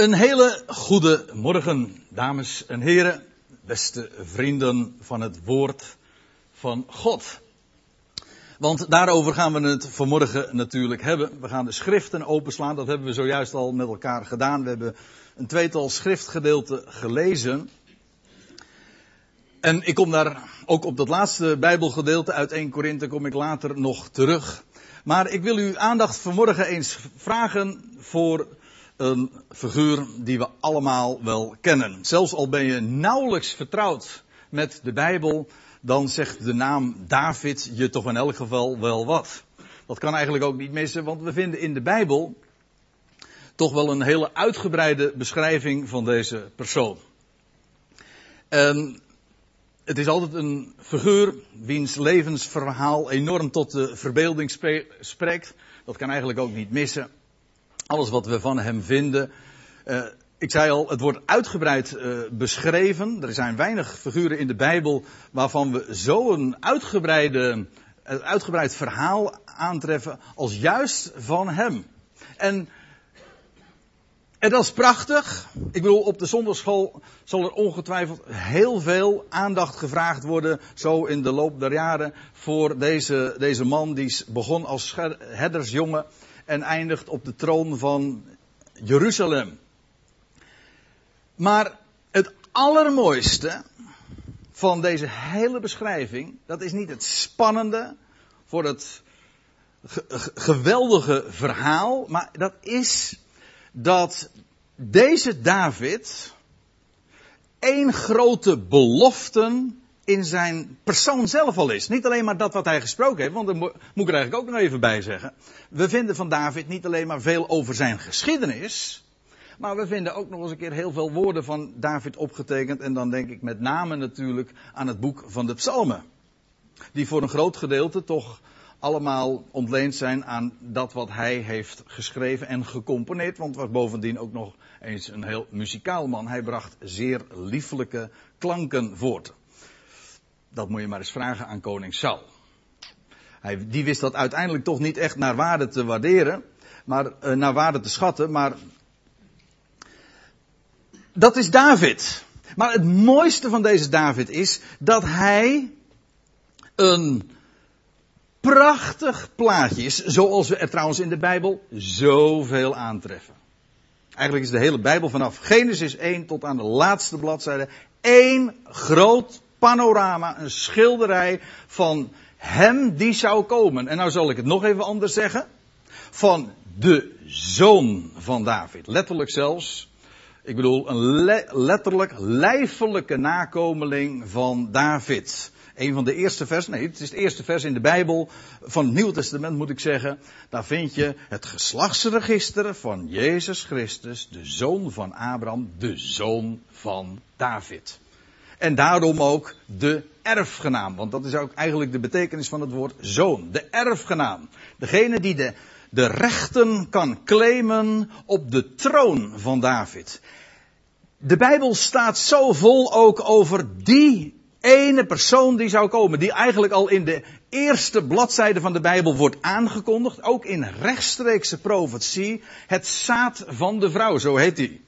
Een hele goede morgen, dames en heren, beste vrienden van het woord van God. Want daarover gaan we het vanmorgen natuurlijk hebben. We gaan de schriften openslaan, dat hebben we zojuist al met elkaar gedaan. We hebben een tweetal schriftgedeelten gelezen. En ik kom daar ook op dat laatste Bijbelgedeelte uit 1 Korinthe kom ik later nog terug. Maar ik wil uw aandacht vanmorgen eens vragen voor een figuur die we allemaal wel kennen. Zelfs al ben je nauwelijks vertrouwd met de Bijbel, dan zegt de naam David je toch in elk geval wel wat. Dat kan eigenlijk ook niet missen, want we vinden in de Bijbel toch wel een hele uitgebreide beschrijving van deze persoon. En het is altijd een figuur wiens levensverhaal enorm tot de verbeelding spreekt. Dat kan eigenlijk ook niet missen. Alles wat we van hem vinden. Uh, ik zei al, het wordt uitgebreid uh, beschreven. Er zijn weinig figuren in de Bijbel waarvan we zo'n uitgebreide, uh, uitgebreid verhaal aantreffen als juist van hem. En, en dat is prachtig. Ik bedoel, op de zondagschool zal er ongetwijfeld heel veel aandacht gevraagd worden, zo in de loop der jaren, voor deze, deze man die begon als herdersjongen en eindigt op de troon van Jeruzalem. Maar het allermooiste van deze hele beschrijving, dat is niet het spannende voor het geweldige verhaal, maar dat is dat deze David één grote belofte in zijn persoon zelf al is. Niet alleen maar dat wat hij gesproken heeft, want daar moet ik er eigenlijk ook nog even bij zeggen. We vinden van David niet alleen maar veel over zijn geschiedenis, maar we vinden ook nog eens een keer heel veel woorden van David opgetekend. En dan denk ik met name natuurlijk aan het boek van de Psalmen. Die voor een groot gedeelte toch allemaal ontleend zijn aan dat wat hij heeft geschreven en gecomponeerd. Want was bovendien ook nog eens een heel muzikaal man. Hij bracht zeer liefelijke klanken voort. Dat moet je maar eens vragen aan koning Saul. Hij, die wist dat uiteindelijk toch niet echt naar waarde te waarderen, maar uh, naar waarde te schatten, maar dat is David. Maar het mooiste van deze David is dat hij een prachtig plaatje is, zoals we er trouwens in de Bijbel zoveel aantreffen. Eigenlijk is de hele Bijbel vanaf Genesis 1 tot aan de laatste bladzijde één groot panorama, een schilderij van hem die zou komen. En nou zal ik het nog even anders zeggen. Van de zoon van David. Letterlijk zelfs. Ik bedoel, een le letterlijk lijfelijke nakomeling van David. Een van de eerste vers, nee, het is het eerste vers in de Bijbel van het Nieuwe Testament moet ik zeggen. Daar vind je het geslachtsregister van Jezus Christus, de zoon van Abraham, de zoon van David. En daarom ook de erfgenaam. Want dat is ook eigenlijk de betekenis van het woord zoon. De erfgenaam. Degene die de, de rechten kan claimen op de troon van David. De Bijbel staat zo vol ook over die ene persoon die zou komen. Die eigenlijk al in de eerste bladzijde van de Bijbel wordt aangekondigd. Ook in rechtstreekse profetie. Het zaad van de vrouw, zo heet hij.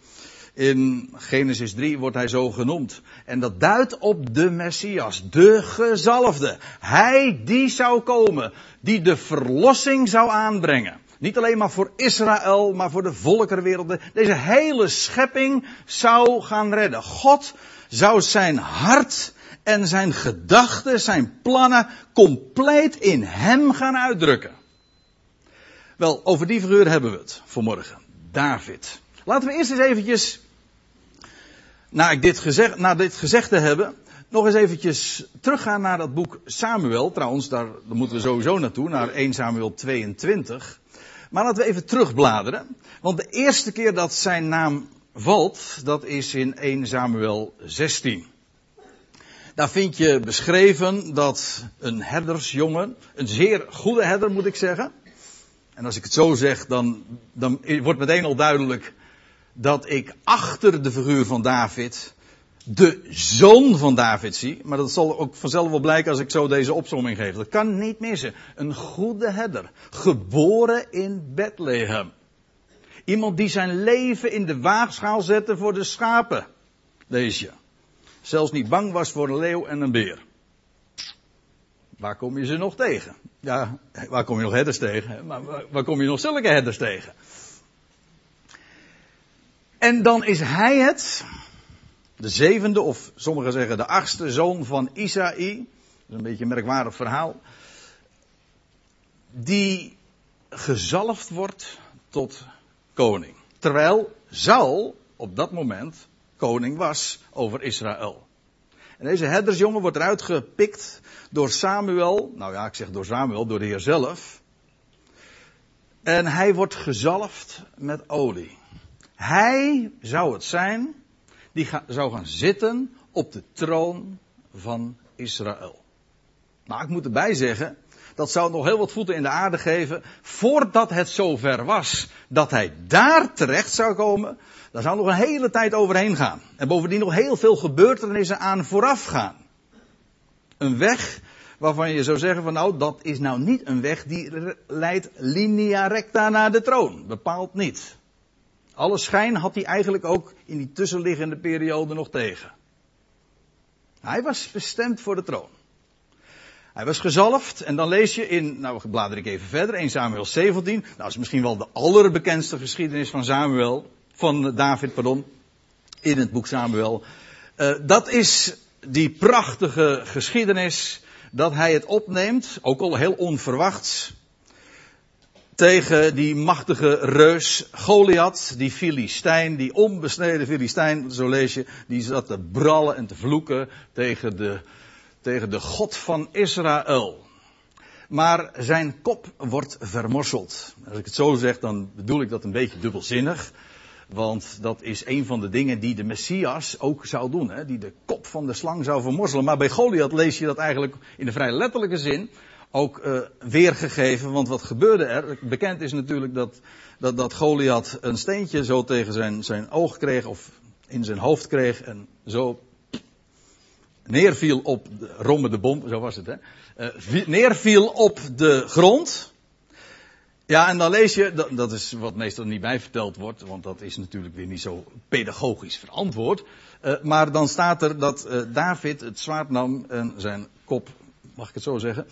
In Genesis 3 wordt hij zo genoemd. En dat duidt op de Messias, de gezalfde. Hij die zou komen, die de verlossing zou aanbrengen. Niet alleen maar voor Israël, maar voor de volkerenwereld. Deze hele schepping zou gaan redden. God zou zijn hart en zijn gedachten, zijn plannen compleet in hem gaan uitdrukken. Wel, over die figuur hebben we het vanmorgen. David. Laten we eerst eens eventjes, na, ik dit gezegd, na dit te hebben, nog eens eventjes teruggaan naar dat boek Samuel. Trouwens, daar, daar moeten we sowieso naartoe, naar 1 Samuel 22. Maar laten we even terugbladeren. Want de eerste keer dat zijn naam valt, dat is in 1 Samuel 16. Daar vind je beschreven dat een herdersjongen, een zeer goede herder moet ik zeggen. En als ik het zo zeg, dan, dan wordt meteen al duidelijk dat ik achter de figuur van David de zoon van David zie. Maar dat zal ook vanzelf wel blijken als ik zo deze opzomming geef. Dat kan niet missen. Een goede herder. Geboren in Bethlehem. Iemand die zijn leven in de waagschaal zette voor de schapen. Lees je. Zelfs niet bang was voor een leeuw en een beer. Waar kom je ze nog tegen? Ja, waar kom je nog herders tegen? Maar waar kom je nog zulke herders tegen? En dan is hij het, de zevende, of sommigen zeggen de achtste zoon van Isaï. Dat is een beetje een merkwaardig verhaal. Die gezalfd wordt tot koning. Terwijl Saul op dat moment koning was over Israël. En deze herdersjongen wordt eruit gepikt door Samuel. Nou ja, ik zeg door Samuel, door de Heer zelf. En hij wordt gezalfd met olie. Hij zou het zijn die zou gaan zitten op de troon van Israël. Maar ik moet erbij zeggen, dat zou nog heel wat voeten in de aarde geven. Voordat het zover was dat hij daar terecht zou komen, daar zou nog een hele tijd overheen gaan. En bovendien nog heel veel gebeurtenissen aan vooraf gaan. Een weg waarvan je zou zeggen van nou, dat is nou niet een weg die leidt linea recta naar de troon. Bepaald niet. Alle schijn had hij eigenlijk ook in die tussenliggende periode nog tegen. Hij was bestemd voor de troon. Hij was gezalfd en dan lees je in, nou blader ik even verder, 1 Samuel 17. Nou, dat is misschien wel de allerbekendste geschiedenis van Samuel, van David, pardon, in het boek Samuel. Uh, dat is die prachtige geschiedenis dat hij het opneemt, ook al heel onverwachts, tegen die machtige reus Goliath, die Filistijn, die onbesneden Filistijn, zo lees je, die zat te brallen en te vloeken tegen de, tegen de God van Israël. Maar zijn kop wordt vermorseld. Als ik het zo zeg, dan bedoel ik dat een beetje dubbelzinnig. Want dat is een van de dingen die de Messias ook zou doen. Hè? Die de kop van de slang zou vermorzelen. Maar bij Goliath lees je dat eigenlijk in de vrij letterlijke zin ook uh, weergegeven. Want wat gebeurde er? Bekend is natuurlijk dat, dat, dat Goliath een steentje zo tegen zijn, zijn oog kreeg. Of in zijn hoofd kreeg. En zo neerviel op de, de bom. Zo was het hè. Uh, neerviel op de grond. Ja, en dan lees je, dat, dat, is wat meestal niet bij verteld wordt, want dat is natuurlijk weer niet zo pedagogisch verantwoord. Uh, maar dan staat er dat David het zwaard nam en zijn kop, mag ik het zo zeggen,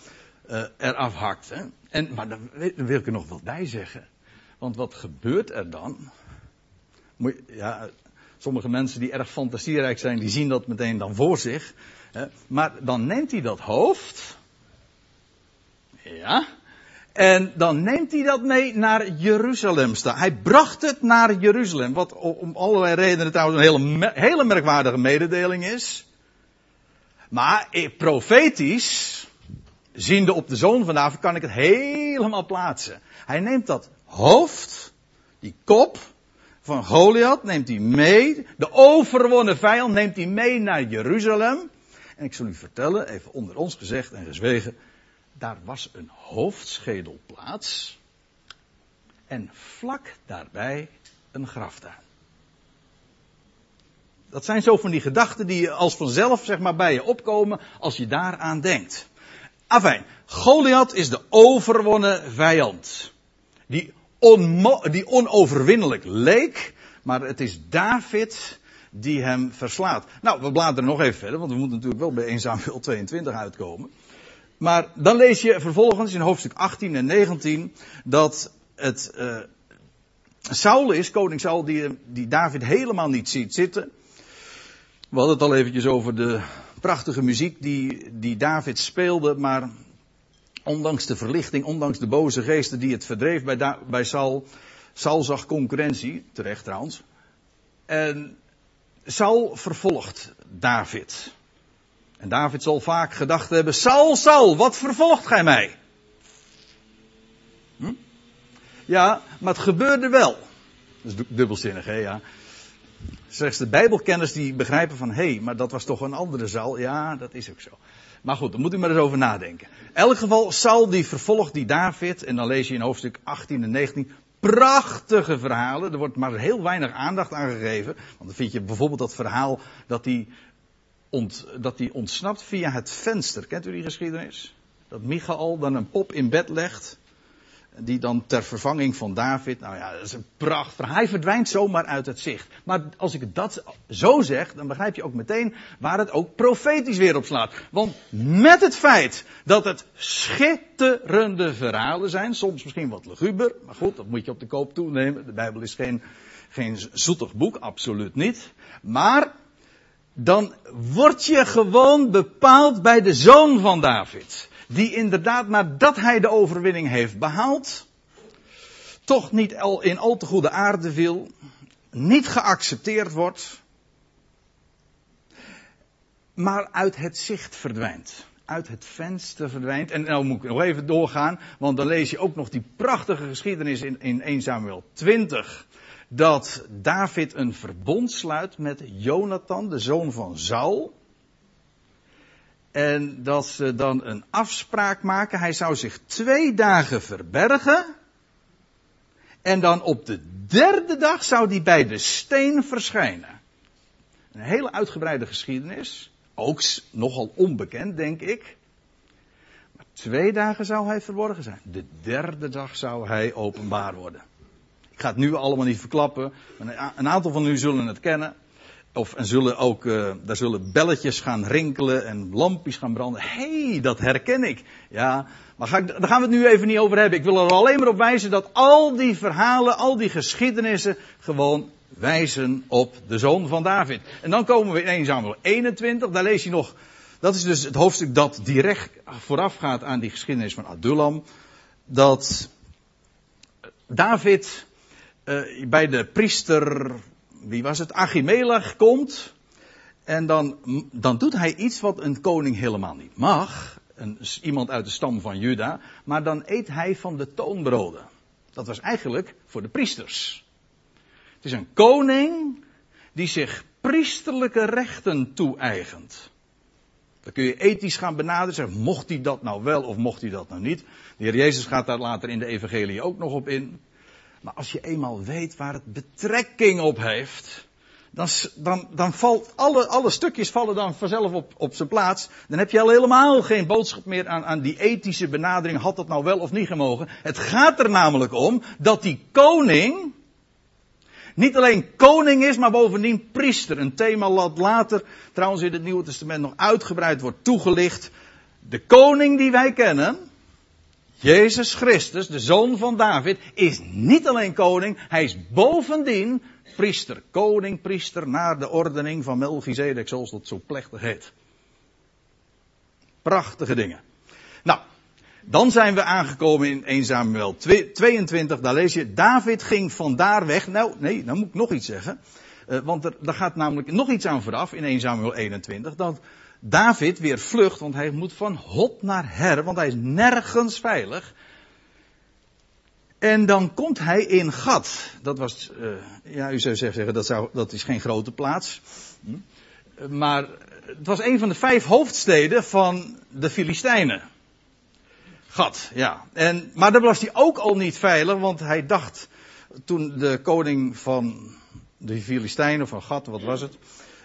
uh, eraf. Hè? En, maar dan, wil ik er nog wat bij zeggen. Want wat gebeurt er dan? Moet, ja, sommige mensen die erg fantasierijk zijn, die zien dat meteen dan voor zich. Hè? Maar dan neemt hij dat hoofd. Ja. En dan neemt hij dat mee naar Jeruzalem. Hij bracht het naar Jeruzalem. Wat om allerlei redenen trouwens een hele, hele merkwaardige mededeling is. Maar eh, profetisch, ziende op de zoon van David, kan ik het helemaal plaatsen. Hij neemt dat hoofd, die kop van Goliath, neemt hij mee. De overwonnen vijand neemt hij mee naar Jeruzalem. En ik zal u vertellen, even onder ons gezegd en gezwegen daar was een hoofdschedelplaats en vlak daarbij een graftuin. Dat zijn zo van die gedachten die als vanzelf zeg maar, bij je opkomen als je daaraan denkt. Afijn, Goliath is de overwonnen vijand. Die, die onoverwinnelijk leek, maar het is David die hem verslaat. Nou, we bladeren nog even verder, want we moeten natuurlijk wel bij 1 Samuel 22 uitkomen. Maar dan lees je vervolgens in hoofdstuk 18 en 19 dat het uh, Saul is, koning Saul, die, die David helemaal niet ziet zitten. We hadden het al eventjes over de prachtige muziek die, die David speelde, maar ondanks de verlichting, ondanks de boze geesten die het verdreef bij, da bij Saul, Saul zag concurrentie, terecht trouwens. En Saul vervolgt David. En David zal vaak gedacht hebben, Saul, Saul, wat vervolgt gij mij? Hm? Ja, maar het gebeurde wel. Dat is dubbelzinnig, hè, ja. Slechts de bijbelkenners die begrijpen van, hé, hey, maar dat was toch een andere Saul? Ja, dat is ook zo. Maar goed, daar moet u maar eens over nadenken. In elk geval, Saul die vervolgt die David, en dan lees je in hoofdstuk 18 en 19, prachtige verhalen. Er wordt maar heel weinig aandacht aan gegeven. Want dan vind je bijvoorbeeld dat verhaal dat hij ont, dat ontsnapt via het venster. Kent u die geschiedenis? Dat Michael dan een pop in bed legt. Die dan ter vervanging van David, nou ja, dat is een pracht. Hij verdwijnt zomaar uit het zicht. Maar als ik dat zo zeg, dan begrijp je ook meteen waar het ook profetisch weer op slaat. Want met het feit dat het schitterende verhalen zijn, soms misschien wat luguber, maar goed, dat moet je op de koop toenemen. De Bijbel is geen, geen zoetig boek, absoluut niet. Maar dan word je gewoon bepaald bij de zoon van David die inderdaad nadat hij de overwinning heeft behaald, toch niet al in al te goede aarde viel, niet geaccepteerd wordt, maar uit het zicht verdwijnt. Uit het venster verdwijnt. En nou moet ik nog even doorgaan, want dan lees je ook nog die prachtige geschiedenis in, in 1 Samuel 20. Dat David een verbond sluit met Jonathan, de zoon van Saul. En dat ze dan een afspraak maken. Hij zou zich twee dagen verbergen. En dan op de derde dag zou hij bij de steen verschijnen. Een hele uitgebreide geschiedenis. Ook nogal onbekend, denk ik. Maar twee dagen zou hij verborgen zijn. De derde dag zou hij openbaar worden. Ik ga het nu allemaal niet verklappen. Een aantal van u zullen het kennen. Of en zullen ook, uh, daar zullen belletjes gaan rinkelen en lampjes gaan branden. Hé, hey, dat herken ik. Ja, maar ga daar gaan we het nu even niet over hebben. Ik wil er alleen maar op wijzen dat al die verhalen, al die geschiedenissen gewoon wijzen op de zoon van David. En dan komen we in 1 Samuel 21, daar lees je nog, dat is dus het hoofdstuk dat direct voorafgaat aan die geschiedenis van Adullam. Dat David uh, bij de priester wie was het, Achimelech komt. En dan, dan doet hij iets wat een koning helemaal niet mag. Een, iemand uit de stam van Juda. Maar dan eet hij van de toonbroden. Dat was eigenlijk voor de priesters. Het is een koning die zich priesterlijke rechten toe-eigent. Dan kun je ethisch gaan benaderen. Zeggen, mocht hij dat nou wel of mocht hij dat nou niet? De heer Jezus gaat daar later in de evangelie ook nog op in. Maar als je eenmaal weet waar het betrekking op heeft, dan, dan, dan valt alle, alle stukjes vallen dan vanzelf op, op zijn plaats. Dan heb je al helemaal geen boodschap meer aan, aan die ethische benadering. Had dat nou wel of niet gemogen? Het gaat er namelijk om dat die koning niet alleen koning is, maar bovendien priester. Een thema dat later trouwens in het Nieuwe Testament nog uitgebreid wordt toegelicht. De koning die wij kennen, Jezus Christus, de zoon van David, is niet alleen koning, hij is bovendien priester. Koning, priester, naar de ordening van Melchizedek, zoals dat zo plechtig heet. Prachtige dingen. Nou, dan zijn we aangekomen in 1 Samuel 22, daar lees je, David ging vandaar weg. Nou, nee, dan moet ik nog iets zeggen. Uh, want er, daar gaat namelijk nog iets aan vooraf in 1 Samuel 21. Dat David weer vlucht, want hij moet van hot naar her, want hij is nergens veilig. En dan komt hij in Gad. Dat was, uh, ja, u zou zeggen, dat, zou, dat is geen grote plaats. Hm? Maar het was een van de vijf hoofdsteden van de Filistijnen. Gad, ja. En, maar daar was hij ook al niet veilig, want hij dacht, toen de koning van de Filistijnen, van Gad, wat was het?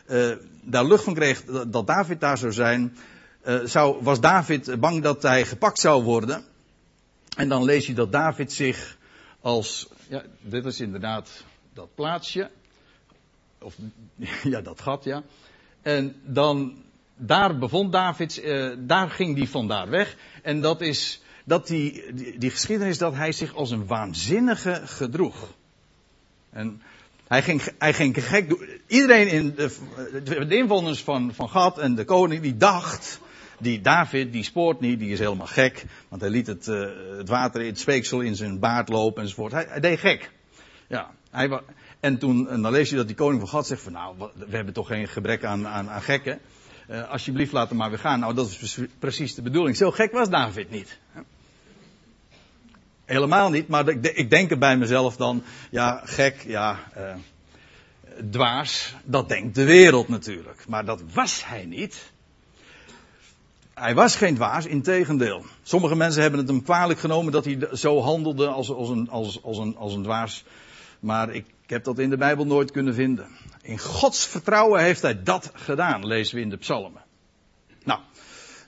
Uh, daar lucht van kreeg dat David daar zou zijn, uh, zou, was David bang dat hij gepakt zou worden. En dan lees je dat David zich als, ja, dit is inderdaad dat plaatsje, of ja, dat gat, ja. En dan, daar bevond David, uh, daar ging hij vandaar weg. En dat is, dat die, die, die geschiedenis dat hij zich als een waanzinnige gedroeg. En hij ging, hij ging gek doen. Iedereen in de, de inwoners van, van Gad en de koning die dacht, die David, die spoort niet, die is helemaal gek. Want hij liet het, uh, het water, het speeksel in zijn baard lopen enzovoort. Hij, hij deed gek. Ja, hij, en toen, en dan lees je dat die koning van God zegt van nou, we hebben toch geen gebrek aan, aan, aan gekken. Uh, alsjeblieft laat hem maar weer gaan. Nou, dat is precies de bedoeling. Zo gek was David niet. Helemaal niet, maar ik denk er bij mezelf dan, ja, gek, ja, uh, dwaas, dat denkt de wereld natuurlijk. Maar dat was hij niet. Hij was geen dwaas, integendeel. Sommige mensen hebben het hem kwalijk genomen dat hij zo handelde als, als, een, als, als, een, als een dwaas. Maar ik, heb dat in de Bijbel nooit kunnen vinden. In Gods vertrouwen heeft hij dat gedaan, lezen we in de psalmen. Nou,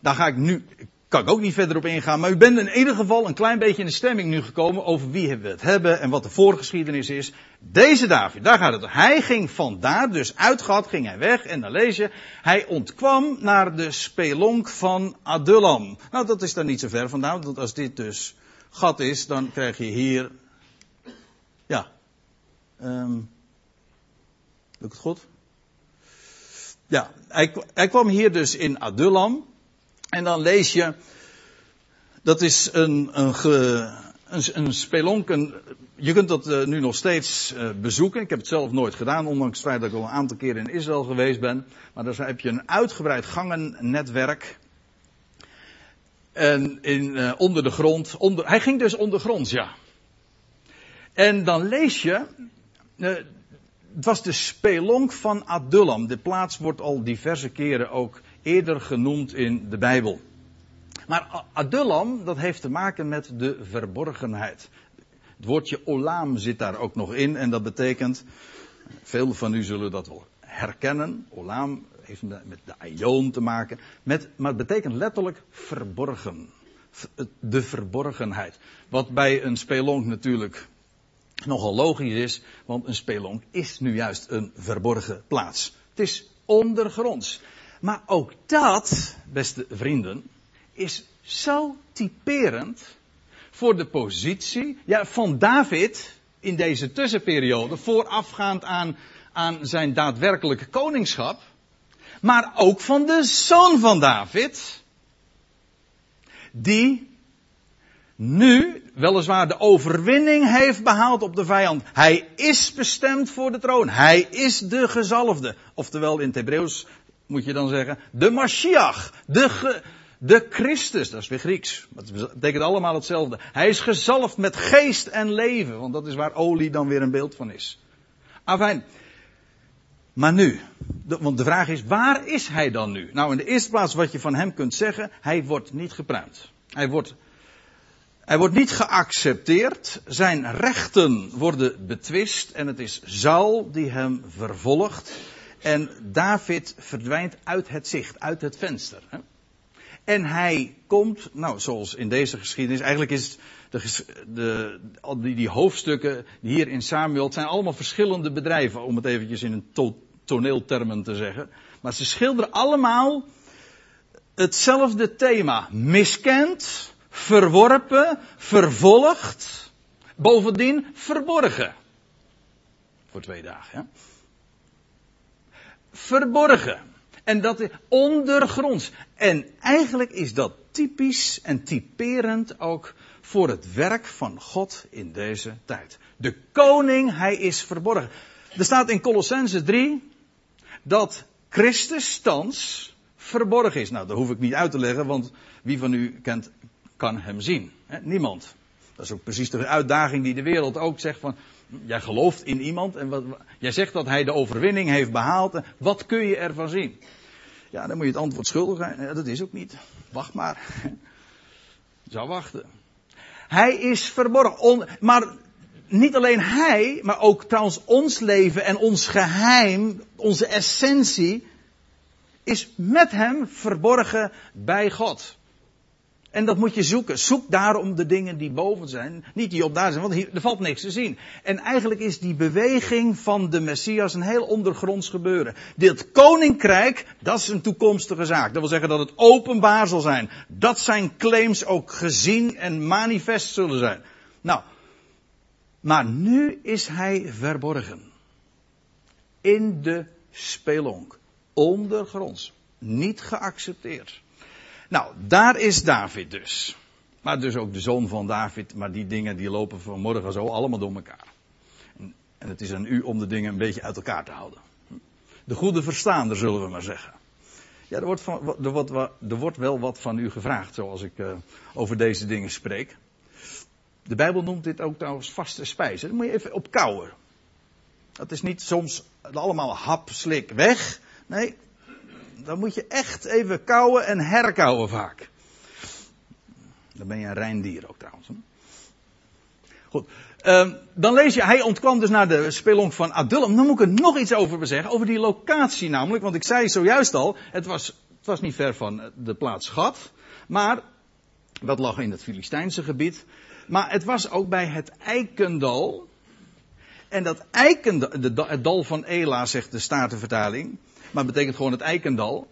dan ga ik nu, kan ik ook niet verder op ingaan. Maar u bent in ieder geval een klein beetje in de stemming nu gekomen over wie we het hebben en wat de voorgeschiedenis is. Deze David, daar gaat het. Hij ging vandaar, dus uit Gat ging hij weg. En dan lees je, hij ontkwam naar de spelonk van Adullam. Nou, dat is dan niet zo ver vandaan, want als dit dus gat is, dan krijg je hier, ja, um, ik het goed? Ja, hij, hij kwam hier dus in Adullam. En dan lees je, dat is een, een, een, een spelonk, een, je kunt dat uh, nu nog steeds uh, bezoeken. Ik heb het zelf nooit gedaan, ondanks het feit dat ik al een aantal keren in Israël geweest ben. Maar daar heb je een uitgebreid gangennetwerk. En in, uh, onder de grond, hij ging dus ondergronds, ja. En dan lees je, het was de spelonk van Adullam. De plaats wordt al diverse keren ook eerder genoemd in de Bijbel. Maar Adullam, dat heeft te maken met de verborgenheid. Het woordje olam zit daar ook nog in en dat betekent, veel van u zullen dat wel herkennen. Olam heeft met de aion te maken, met, maar het betekent letterlijk verborgen. De verborgenheid. Wat bij een spelonk natuurlijk nogal logisch is, want een spelonk is nu juist een verborgen plaats. Het is ondergronds. Maar ook dat, beste vrienden, is zo typerend voor de positie ja, van David in deze tussenperiode, voorafgaand aan, aan zijn daadwerkelijke koningschap, maar ook van de zoon van David, die nu weliswaar de overwinning heeft behaald op de vijand. Hij is bestemd voor de troon. Hij is de gezalfde. Oftewel in het Hebreeuws moet je dan zeggen, de Mashiach, de, de Christus, dat is weer Grieks. Dat betekent allemaal hetzelfde. Hij is gezalfd met geest en leven, want dat is waar olie dan weer een beeld van is. Afijn. Maar nu, want de vraag is, waar is hij dan nu? Nou, in de eerste plaats wat je van hem kunt zeggen, hij wordt niet gepruimd. Hij wordt hij wordt niet geaccepteerd, zijn rechten worden betwist en het is Saul die hem vervolgt. En David verdwijnt uit het zicht, uit het venster. Hè? En hij komt, nou zoals in deze geschiedenis, eigenlijk is de, de, die, die hoofdstukken hier in Samuel, het zijn allemaal verschillende bedrijven, om het eventjes in een to, toneeltermen te zeggen. Maar ze schilderen allemaal hetzelfde thema. Miskend, verworpen, vervolgd, bovendien verborgen. Voor twee dagen, ja. Verborgen. En dat is ondergronds. En eigenlijk is dat typisch en typerend ook voor het werk van God in deze tijd. De koning, hij is verborgen. Er staat in Colossense 3 dat Christus thans verborgen is. Nou, dat hoef ik niet uit te leggen, want wie van u kent kan hem zien. niemand. Dat is ook precies de uitdaging die de wereld ook zegt van, jij gelooft in iemand en wat, jij zegt dat hij de overwinning heeft behaald. Wat kun je ervan zien? Ja, dan moet je het antwoord schuldig zijn. Ja, dat is ook niet. Wacht maar. Zou wachten. Hij is verborgen. maar niet alleen hij, maar ook trouwens ons leven en ons geheim, onze essentie, is met hem verborgen bij God. En dat moet je zoeken. Zoek daarom de dingen die boven zijn. Niet die op daar zijn, want hier, er valt niks te zien. En eigenlijk is die beweging van de Messias een heel ondergronds gebeuren. Dit koninkrijk, dat is een toekomstige zaak. Dat wil zeggen dat het openbaar zal zijn. Dat zijn claims ook gezien en manifest zullen zijn. Nou, maar nu is hij verborgen. In de spelonk. Ondergronds. Niet geaccepteerd. Nou, daar is David dus. Maar dus ook de zoon van David. Maar die dingen die lopen vanmorgen zo allemaal door elkaar. En, het is aan u om de dingen een beetje uit elkaar te houden. De goede verstaander zullen we maar zeggen. Ja, er wordt, van, er wordt, er wordt wel wat van u gevraagd zoals ik uh, over deze dingen spreek. De Bijbel noemt dit ook trouwens vaste spijs. Daar moet je even op kouwen. Dat is niet soms allemaal hap, slik, weg. Nee, dan moet je echt even kouwen en herkauwen vaak. Dan ben je een rein dier ook trouwens. Goed. Uh, dan lees je, hij ontkwam dus naar de spelonk van Adullam. Dan moet ik er nog iets over zeggen, over die locatie namelijk. Want ik zei zojuist al, het was, het was niet ver van de plaats Gat. Maar Dat lag in het Filistijnse gebied. Maar het was ook bij het Eikendal. En dat Eikendal, het dal van Ela, zegt de Statenvertaling. Maar betekent gewoon het Eikendal.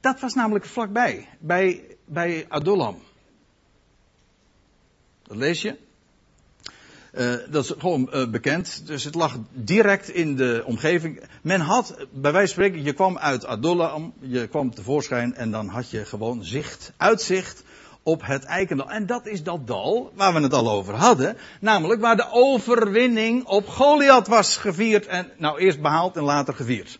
Dat was namelijk vlakbij. Bij, bij Adullam. Dat lees je. Uh, dat is gewoon uh, bekend. Dus het lag direct in de omgeving. Men had, bij wijze van spreken, je kwam uit Adullam, je kwam tevoorschijn en dan had je gewoon zicht, uitzicht op het Eikendal. En dat is dat dal waar we het al over hadden. Namelijk waar de overwinning op Goliath was gevierd. En nou eerst behaald en later gevierd.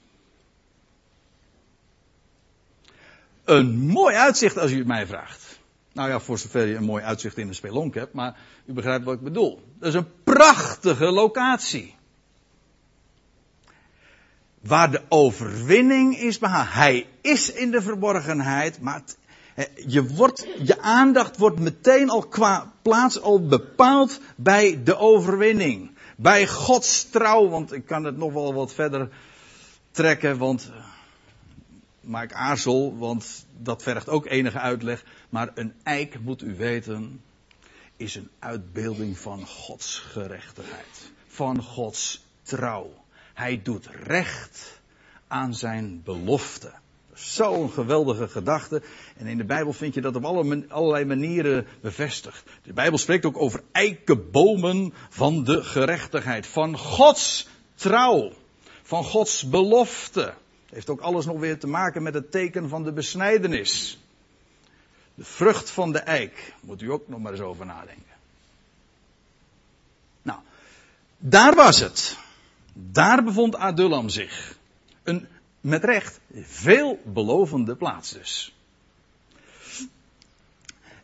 Een mooi uitzicht als u het mij vraagt. Nou ja, voor zover je een mooi uitzicht in de spelonk hebt, maar u begrijpt wat ik bedoel. Dat is een prachtige locatie. Waar de overwinning is behaald. Hij is in de verborgenheid, maar je, wordt, je aandacht wordt meteen al qua plaats al bepaald bij de overwinning. Bij Gods trouw, want ik kan het nog wel wat verder trekken, want maar ik aarzel, want dat vergt ook enige uitleg. Maar een eik, moet u weten, is een uitbeelding van Gods gerechtigheid. Van Gods trouw. Hij doet recht aan zijn belofte. Zo'n geweldige gedachte. En in de Bijbel vind je dat op allerlei manieren bevestigd. De Bijbel spreekt ook over eikenbomen van de gerechtigheid. Van Gods trouw. Van Gods belofte. Heeft ook alles nog weer te maken met het teken van de besnijdenis. De vrucht van de eik. Moet u ook nog maar eens over nadenken. Nou, daar was het. Daar bevond Adullam zich. Een, met recht, veelbelovende plaats dus.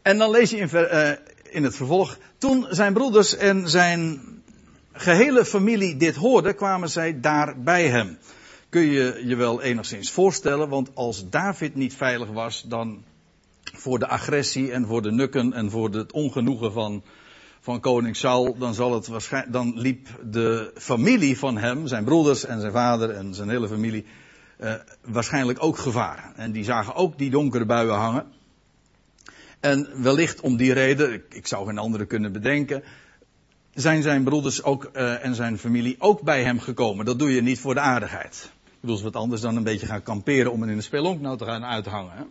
En dan lees je in, uh, in het vervolg. Toen zijn broeders en zijn gehele familie dit hoorden, kwamen zij daar bij hem kun je je wel enigszins voorstellen, want als David niet veilig was, dan voor de agressie en voor de nukken en voor het ongenoegen van, van koning Saul, dan, zal het dan liep de familie van hem, zijn broeders en zijn vader en zijn hele familie, eh, waarschijnlijk ook gevaar. En die zagen ook die donkere buien hangen. En wellicht om die reden, ik, zou geen andere kunnen bedenken, zijn zijn broeders ook, uh, en zijn familie ook bij hem gekomen. Dat doe je niet voor de aardigheid. Ik bedoel, wat anders dan een beetje gaan kamperen om in een spelonk nou te gaan uithangen.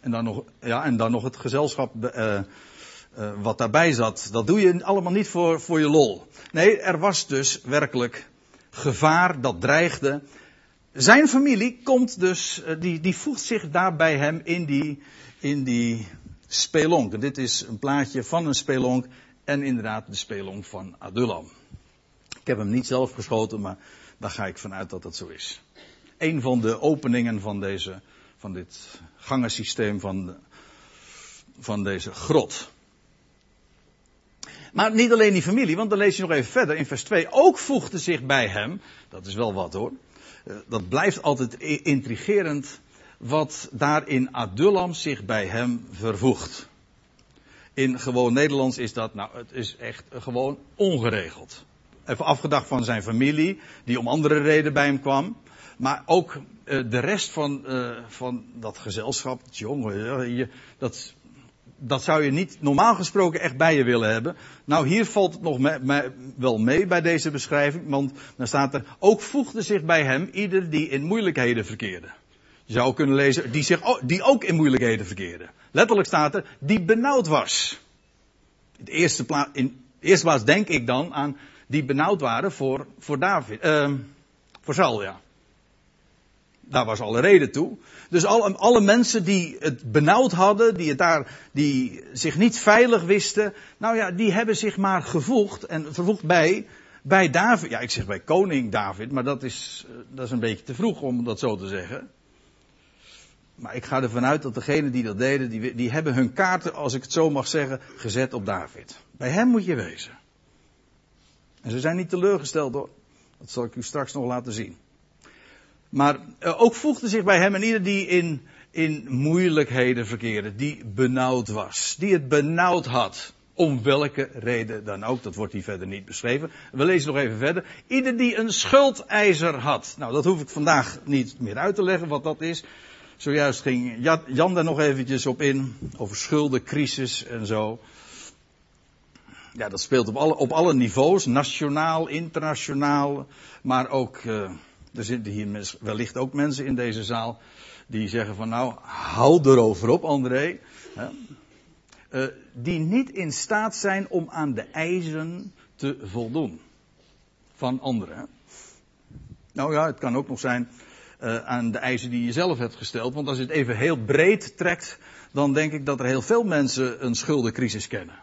En, dan nog, ja, en dan nog het gezelschap uh, wat daarbij zat. Dat doe je allemaal niet voor, voor je lol. Nee, er was dus werkelijk gevaar dat dreigde. Zijn familie komt dus, uh, die, die voegt zich daar bij hem in die, in die spelonk. Dit is een plaatje van een spelonk en inderdaad de spelonk van Adullam. Ik heb hem niet zelf geschoten, maar daar ga ik vanuit dat dat zo is. Een van de openingen van, deze, van dit gangensysteem van, van deze grot. Maar niet alleen die familie, want dan lees je nog even verder in vers 2. Ook voegde zich bij hem, dat is wel wat hoor. Eh, dat blijft altijd intrigerend wat daar in Adullam zich bij hem vervoegt. In gewoon Nederlands is dat, nou, het is echt gewoon ongeregeld. Even afgedacht van zijn familie, die om andere reden bij hem kwam. Maar ook uh, de rest van, uh, van dat gezelschap, jongen, dat, dat zou je niet normaal gesproken echt bij je willen hebben. Nou, hier valt het nog wel mee bij deze beschrijving, want dan staat er, ook voegde zich bij hem ieder die in moeilijkheden verkeerde. Je zou kunnen lezen, die, zich, die ook in moeilijkheden verkeerde. Letterlijk staat er, die benauwd was. In de eerste, plaats, in denk ik dan aan die benauwd waren voor, voor David, uh, voor Saul, ja. Daar was alle reden toe. Dus alle, alle mensen die het benauwd hadden, die, het daar, die zich niet veilig wisten, nou ja, die hebben zich maar gevoegd en vervoegd bij, bij David. Ja, ik zeg bij koning David, maar dat is, eh, dat is een beetje te vroeg om dat zo te zeggen. Maar ik ga ervan uit dat degenen die dat deden, die, die hebben hun kaarten, als ik het zo mag zeggen, gezet op David. Bij hem moet je wezen. En ze zijn niet teleurgesteld hoor. Dat zal ik u straks nog laten zien. Maar uh, ook voegde zich bij hem en ieder die in, in moeilijkheden verkeerde, die benauwd was, die het benauwd had. Om welke reden dan ook, dat wordt hier verder niet beschreven. We lezen nog even verder. Ieder die een schuldeiser had. Nou, dat hoef ik vandaag niet meer uit te leggen wat dat is. Zojuist ging Jan daar nog eventjes op in, over schuldencrisis en zo. Ja, dat speelt op alle, op alle niveaus, nationaal, internationaal, maar ook, uh, er zitten hier wellicht ook mensen in deze zaal die zeggen van nou, hou erover op André. Uh, die niet in staat zijn om aan de eisen te voldoen van anderen. Nou ja, het kan ook nog zijn uh, aan de eisen die je zelf hebt gesteld. Want als je het even heel breed trekt, dan denk ik dat er heel veel mensen een schuldencrisis kennen.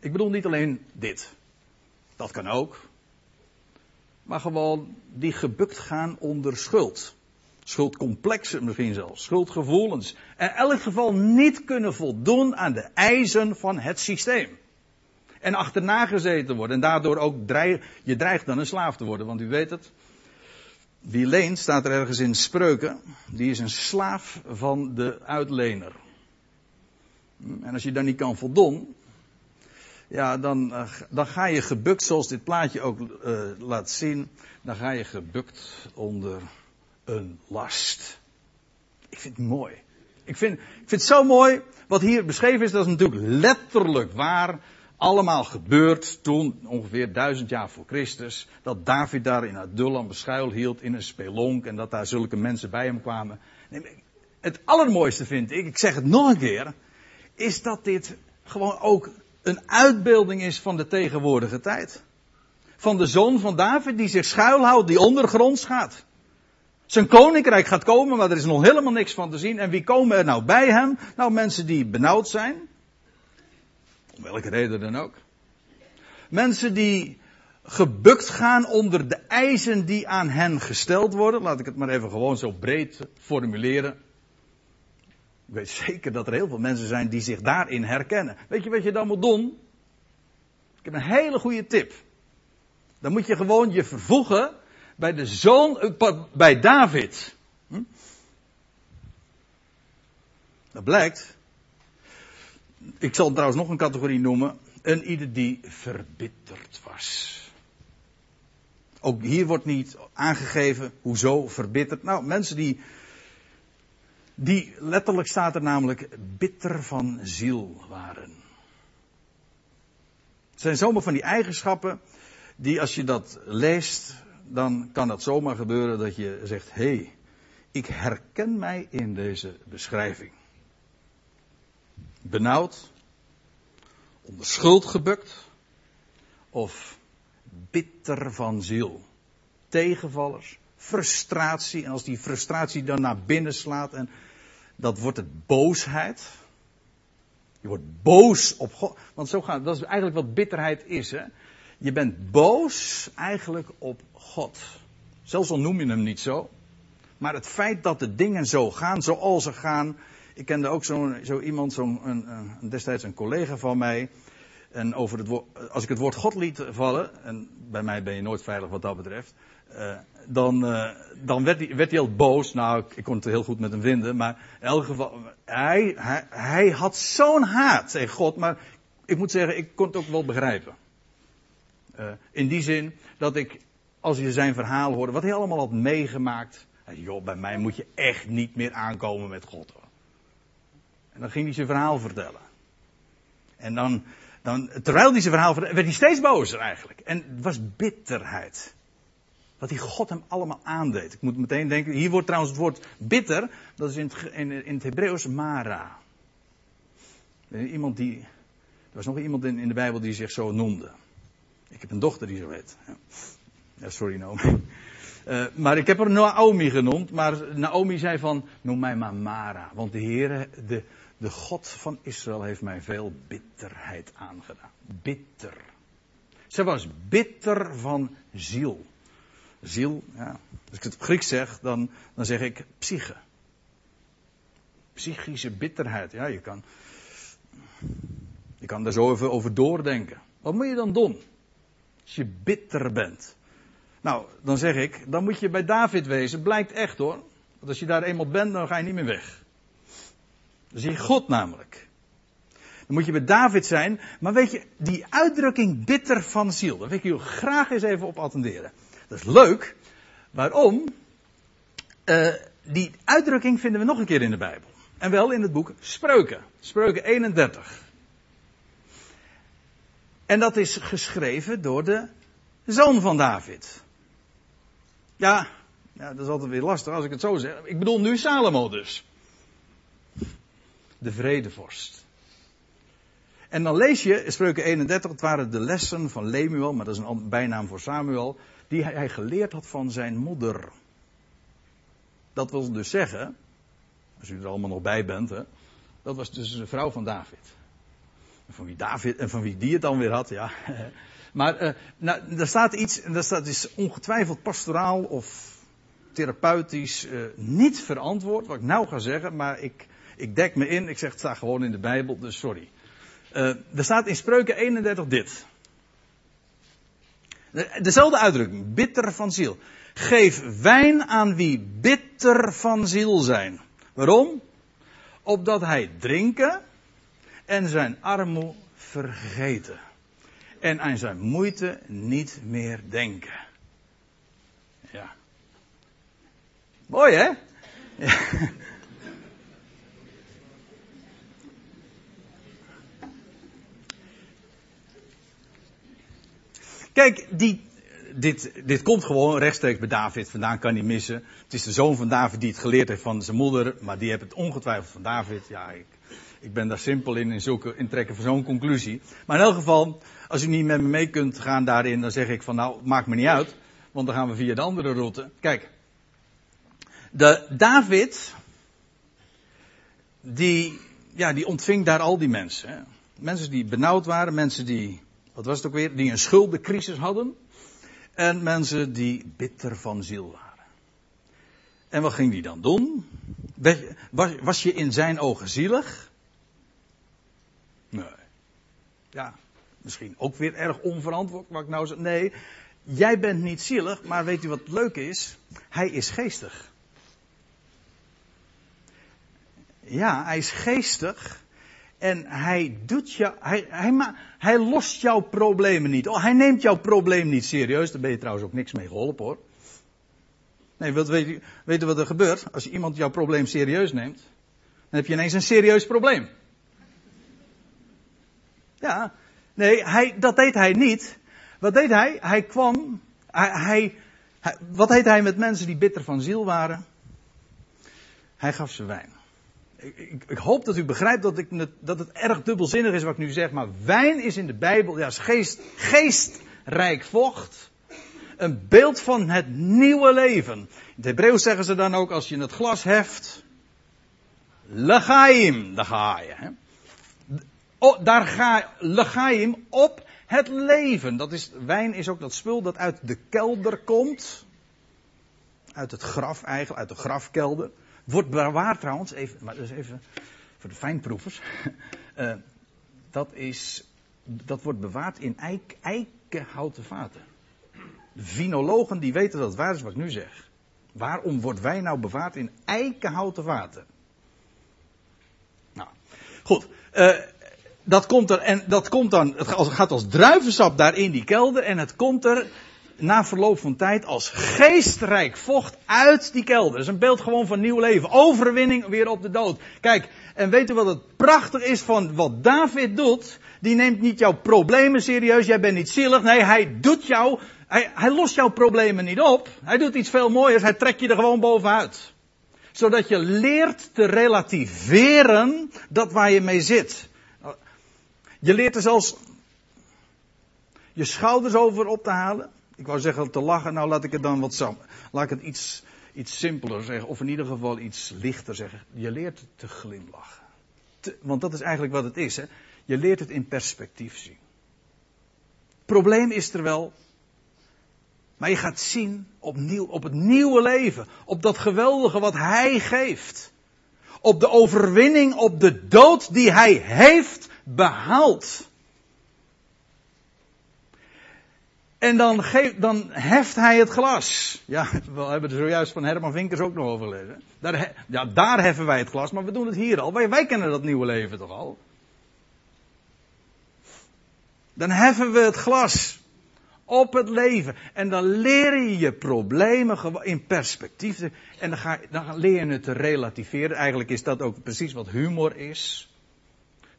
Ik bedoel niet alleen dit. Dat kan ook. Maar gewoon die gebukt gaan onder schuld. Schuldcomplexen misschien zelfs. Schuldgevoelens. En in elk geval niet kunnen voldoen aan de eisen van het systeem. En achterna gezeten worden. En daardoor ook dreig, je dreigt dan een slaaf te worden. Want u weet het. Wie leent, staat er ergens in spreuken. Die is een slaaf van de uitlener. En als je daar niet kan voldoen. Ja, dan, eh, dan ga je gebukt, zoals dit plaatje ook uh, laat zien. Dan ga je gebukt onder een last. Ik vind het mooi. Ik vind, ik vind het zo mooi. Wat hier beschreven is, dat is natuurlijk letterlijk waar allemaal gebeurd toen, ongeveer duizend jaar voor Christus, dat David daar in Adullam beschuil hield in een spelonk en dat daar zulke mensen bij hem kwamen. Het allermooiste vind ik, ik zeg het nog een keer, is dat dit gewoon ook een uitbeelding is van de tegenwoordige tijd. Van de zoon van David die zich schuilhoudt, die ondergronds gaat. Zijn koninkrijk gaat komen, maar er is nog helemaal niks van te zien. En wie komen er nou bij hem? Nou, mensen die benauwd zijn, om welke reden dan ook. Mensen die gebukt gaan onder de eisen die aan hen gesteld worden. Laat ik het maar even gewoon zo breed formuleren. Ik weet zeker dat er heel veel mensen zijn die zich daarin herkennen. Weet je wat je dan moet doen? Ik heb een hele goede tip. Dan moet je gewoon je vervoegen bij de zoon, eh, bij David. Hm? Dat blijkt ik zal trouwens nog een categorie noemen. Een ieder die verbitterd was. Ook hier wordt niet aangegeven hoezo verbitterd. Nou, mensen die. Die letterlijk staat er namelijk bitter van ziel waren. Het zijn zomaar van die eigenschappen. Die als je dat leest. Dan kan het zomaar gebeuren dat je zegt: hé, hey, ik herken mij in deze beschrijving benauwd, onder schuld gebukt of bitter van ziel. Tegenvallers, frustratie en als die frustratie dan naar binnen slaat en dat wordt het boosheid. Je wordt boos op God. Want zo gaat, dat is eigenlijk wat bitterheid is. Hè? Je bent boos eigenlijk op God. Zelfs al noem je hem niet zo. Maar het feit dat de dingen zo gaan zoals ze gaan, ik kende ook zo, zo iemand, zo een, een, destijds een collega van mij. En over het woord, als ik het woord God liet vallen, en bij mij ben je nooit veilig wat dat betreft, uh, dan, uh, dan werd, hij, werd hij al boos. Nou, ik, kon het heel goed met hem vinden, maar in elk geval, hij, hij, hij had zo'n haat tegen God, maar ik moet zeggen, ik kon het ook wel begrijpen. Uh, in die zin dat ik, als je zijn verhaal hoorde, wat hij allemaal had meegemaakt, joh, bij mij moet je echt niet meer aankomen met God. En dan ging hij zijn verhaal vertellen. En dan, dan terwijl hij zijn verhaal vertelde, werd hij steeds bozer eigenlijk. En het was bitterheid. Wat die God hem allemaal aandeed. Ik moet meteen denken, hier wordt trouwens het woord bitter, dat is in het, in, in het Hebreeuws mara. Iemand die, er was nog iemand in, in de Bijbel die zich zo noemde. Ik heb een dochter die zo heet. Ja, sorry Naomi. Uh, maar ik heb haar Naomi genoemd, maar Naomi zei van, noem mij maar Mara. Want de Heer, de, de God van Israël heeft mij veel bitterheid aangedaan. Bitter. Ze was bitter van ziel. Ziel, ja. Als ik het Grieks zeg, dan, dan zeg ik psyche. Psychische bitterheid. Ja, je kan, je kan daar zo even over doordenken. Wat moet je dan doen? Als je bitter bent. Nou, dan zeg ik, dan moet je bij David wezen. Blijkt echt hoor. Want als je daar eenmaal bent, dan ga je niet meer weg. Dat zie je God namelijk. Dan moet je bij David zijn. Maar weet je, die uitdrukking bitter van ziel, daar wil ik jullie graag eens even op attenderen. Dat is leuk. Waarom? Uh, die uitdrukking vinden we nog een keer in de Bijbel. En wel in het boek Spreuken. Spreuken 31. En dat is geschreven door de zoon van David. Ja, ja, dat is altijd weer lastig als ik het zo zeg. Ik bedoel nu Salomo dus. De vredevorst. En dan lees je, Spreuken 31, het waren de lessen van Lemuel, maar dat is een bijnaam voor Samuel, die hij geleerd had van zijn moeder. Dat wil dus zeggen, als u er allemaal nog bij bent, hè, dat was dus de vrouw van David. Van wie David en van wie die het dan weer had, ja. Maar uh, nou, daar staat iets, en dat is ongetwijfeld pastoraal of therapeutisch uh, niet verantwoord, wat ik nou ga zeggen, maar ik, ik dek me in, ik zeg het staat gewoon in de Bijbel, dus sorry. Uh, er staat in Spreuken 31 dit. Dezelfde uitdrukking, bitter van ziel. Geef wijn aan wie bitter van ziel zijn. Waarom? Opdat hij drinken en zijn armoe vergeten. En aan zijn moeite niet meer denken. Ja. Mooi hè? Ja. Kijk, die, dit, dit komt gewoon rechtstreeks bij David vandaan, kan niet missen. Het is de zoon van David die het geleerd heeft van zijn moeder, maar die heeft het ongetwijfeld van David. Ja, ik, ik ben daar simpel in, in, zulke, in trekken van zo'n conclusie. Maar in elk geval, als u niet met me mee kunt gaan daarin, dan zeg ik van nou, maakt me niet uit. Want dan gaan we via de andere route. Kijk, de David, die, ja, die ontving daar al die mensen. Hè. Mensen die benauwd waren, mensen die, wat was het ook weer, die een schuldencrisis hadden. En mensen die bitter van ziel waren. En wat ging die dan doen? Was, was je in zijn ogen zielig? Nee. Ja, misschien ook weer erg onverantwoord, wat ik nou zeg. Nee, jij bent niet zielig, maar weet u wat leuk is? Hij is geestig. Ja, hij is geestig. En hij doet jou, hij, hij, hij lost jouw problemen niet. Oh, hij neemt jouw probleem niet serieus. Daar ben je trouwens ook niks mee geholpen hoor. Nee, je, weet je wat er gebeurt? Als iemand jouw probleem serieus neemt, dan heb je ineens een serieus probleem. Ja, nee, hij, dat deed hij niet. Wat deed hij? Hij kwam, hij, wat deed hij met mensen die bitter van ziel waren? Hij gaf ze wijn. Ik, ik, hoop dat u begrijpt dat, ik, dat het erg dubbelzinnig is wat ik nu zeg, maar wijn is in de Bijbel, ja, geest, geestrijk vocht. Een beeld van het nieuwe leven. In het Hebreeuws zeggen ze dan ook, als je het glas heft, legaim, daar ga je. Hè? Oh, daar ga, legaim op het leven. Dat is, wijn is ook dat spul dat uit de kelder komt. Uit het graf eigenlijk, uit de grafkelder. Wordt bewaard trouwens, even, maar is even voor de fijnproevers. Uh, dat, is, dat wordt bewaard in eik, eikenhouten vaten. De vinologen die weten dat het waar is wat ik nu zeg. Waarom wordt wijn nou bewaard in eikenhouten vaten? Nou, goed. Uh, dat komt er, en dat komt dan, het gaat als druivensap daar in die kelder en het komt er na verloop van tijd als geestrijk vocht uit die kelder. Dat is een beeld gewoon van nieuw leven. Overwinning weer op de dood. Kijk, en weet u wat het prachtig is van wat David doet? Die neemt niet jouw problemen serieus, jij bent niet zielig. Nee, hij doet jou, hij, hij lost jouw problemen niet op. Hij doet iets veel mooiers, hij trekt je er gewoon bovenuit. Zodat je leert te relativeren dat waar je mee zit. Je leert er zelfs je schouders over op te halen. Ik wou zeggen te lachen, nou laat ik het dan wat. Laat ik het iets, iets simpeler zeggen, of in ieder geval iets lichter zeggen. Je leert te glimlachen. want dat is eigenlijk wat het is. Hè? Je leert het in perspectief zien. Probleem is er wel. Maar je gaat zien opnieuw, op het nieuwe leven. Op dat geweldige wat hij geeft. Op de overwinning op de dood die hij heeft behaald. En dan, dan heft hij het glas. Ja, we hebben er zojuist van Herman Vinkers ook nog over gelezen. Daar, ja, daar heffen wij het glas, maar we doen het hier al. Wij, wij kennen dat nieuwe leven toch al? Dan heffen we het glas op het leven. En dan leer je je problemen in perspectief. En dan, ga, dan leer je het te relativeren. Eigenlijk is dat ook precies wat humor is.